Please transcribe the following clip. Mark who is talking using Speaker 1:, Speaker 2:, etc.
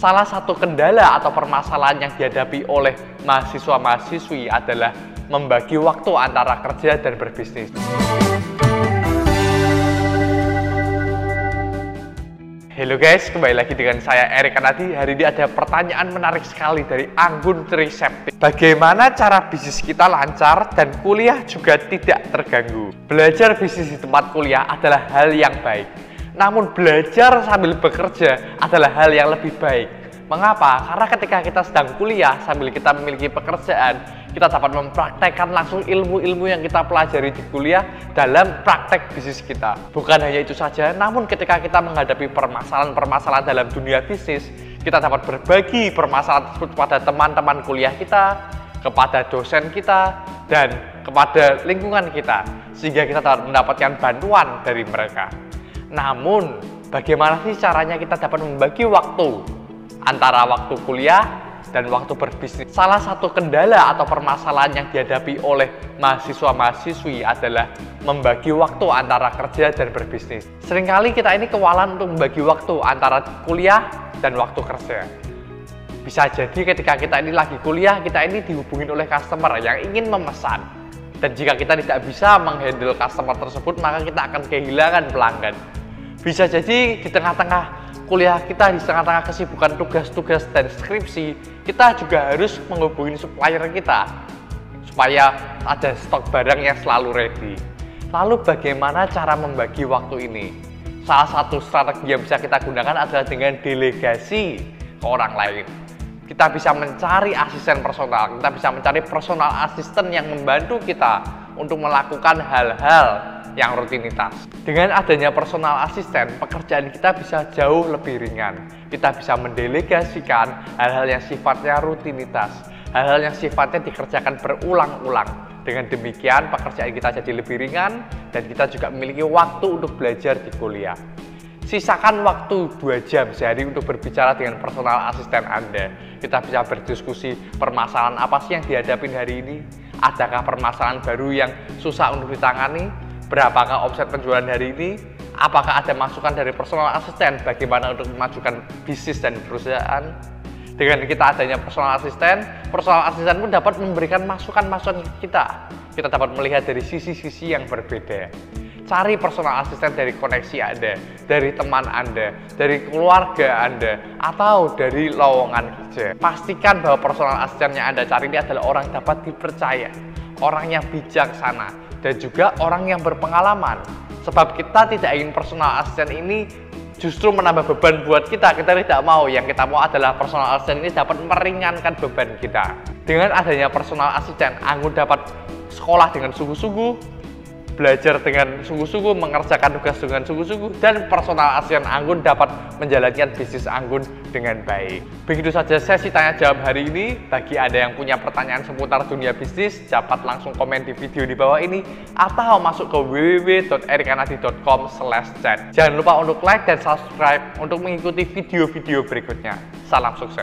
Speaker 1: Salah satu kendala atau permasalahan yang dihadapi oleh mahasiswa-mahasiswi adalah membagi waktu antara kerja dan berbisnis. Halo guys, kembali lagi dengan saya Erik Anadi. Hari ini ada pertanyaan menarik sekali dari Anggun Trisepti. Bagaimana cara bisnis kita lancar dan kuliah juga tidak terganggu? Belajar bisnis di tempat kuliah adalah hal yang baik. Namun belajar sambil bekerja adalah hal yang lebih baik. Mengapa? Karena ketika kita sedang kuliah sambil kita memiliki pekerjaan, kita dapat mempraktekkan langsung ilmu-ilmu yang kita pelajari di kuliah dalam praktek bisnis kita. Bukan hanya itu saja, namun ketika kita menghadapi permasalahan-permasalahan dalam dunia bisnis, kita dapat berbagi permasalahan tersebut kepada teman-teman kuliah kita, kepada dosen kita, dan kepada lingkungan kita, sehingga kita dapat mendapatkan bantuan dari mereka. Namun, bagaimana sih caranya kita dapat membagi waktu antara waktu kuliah dan waktu berbisnis. Salah satu kendala atau permasalahan yang dihadapi oleh mahasiswa-mahasiswi adalah membagi waktu antara kerja dan berbisnis. Seringkali kita ini kewalahan untuk membagi waktu antara kuliah dan waktu kerja. Bisa jadi ketika kita ini lagi kuliah, kita ini dihubungin oleh customer yang ingin memesan. Dan jika kita tidak bisa menghandle customer tersebut, maka kita akan kehilangan pelanggan. Bisa jadi di tengah-tengah kuliah kita di tengah-tengah kesibukan tugas-tugas dan skripsi, kita juga harus menghubungi supplier kita supaya ada stok barang yang selalu ready. Lalu bagaimana cara membagi waktu ini? Salah satu strategi yang bisa kita gunakan adalah dengan delegasi ke orang lain. Kita bisa mencari asisten personal, kita bisa mencari personal asisten yang membantu kita untuk melakukan hal-hal yang rutinitas. Dengan adanya personal asisten, pekerjaan kita bisa jauh lebih ringan. Kita bisa mendelegasikan hal-hal yang sifatnya rutinitas, hal-hal yang sifatnya dikerjakan berulang-ulang. Dengan demikian, pekerjaan kita jadi lebih ringan dan kita juga memiliki waktu untuk belajar di kuliah. Sisakan waktu 2 jam sehari untuk berbicara dengan personal asisten Anda. Kita bisa berdiskusi permasalahan apa sih yang dihadapi hari ini, adakah permasalahan baru yang susah untuk ditangani, berapakah omset penjualan hari ini, apakah ada masukan dari personal asisten bagaimana untuk memajukan bisnis dan perusahaan. Dengan kita adanya personal asisten, personal asisten pun dapat memberikan masukan-masukan kita. Kita dapat melihat dari sisi-sisi yang berbeda. Cari personal asisten dari koneksi Anda, dari teman Anda, dari keluarga Anda, atau dari lowongan kerja. Pastikan bahwa personal asisten yang Anda cari ini adalah orang yang dapat dipercaya, orang yang bijaksana, dan juga orang yang berpengalaman. Sebab kita tidak ingin personal assistant ini justru menambah beban buat kita. Kita tidak mau. Yang kita mau adalah personal assistant ini dapat meringankan beban kita. Dengan adanya personal assistant, Anggun dapat sekolah dengan sungguh-sungguh, belajar dengan sungguh-sungguh, mengerjakan tugas dengan sungguh-sungguh, dan personal ASEAN Anggun dapat menjalankan bisnis Anggun dengan baik. Begitu saja sesi tanya jawab hari ini. Bagi Anda yang punya pertanyaan seputar dunia bisnis, dapat langsung komen di video di bawah ini atau masuk ke www.erikanadi.com chat. Jangan lupa untuk like dan subscribe untuk mengikuti video-video berikutnya. Salam sukses!